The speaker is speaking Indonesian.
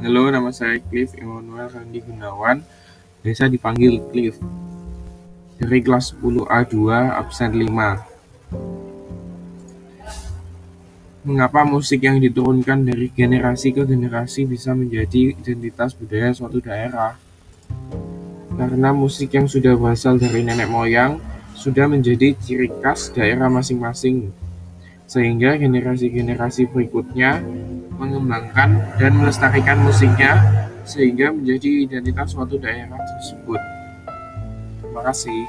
Halo, nama saya Cliff Immanuel Randi Gunawan, biasa dipanggil Cliff. Dari kelas 10A2, absen 5. Mengapa musik yang diturunkan dari generasi ke generasi bisa menjadi identitas budaya suatu daerah? Karena musik yang sudah berasal dari nenek moyang sudah menjadi ciri khas daerah masing-masing, sehingga generasi-generasi berikutnya mengembangkan dan melestarikan musiknya sehingga menjadi identitas suatu daerah tersebut. Terima kasih.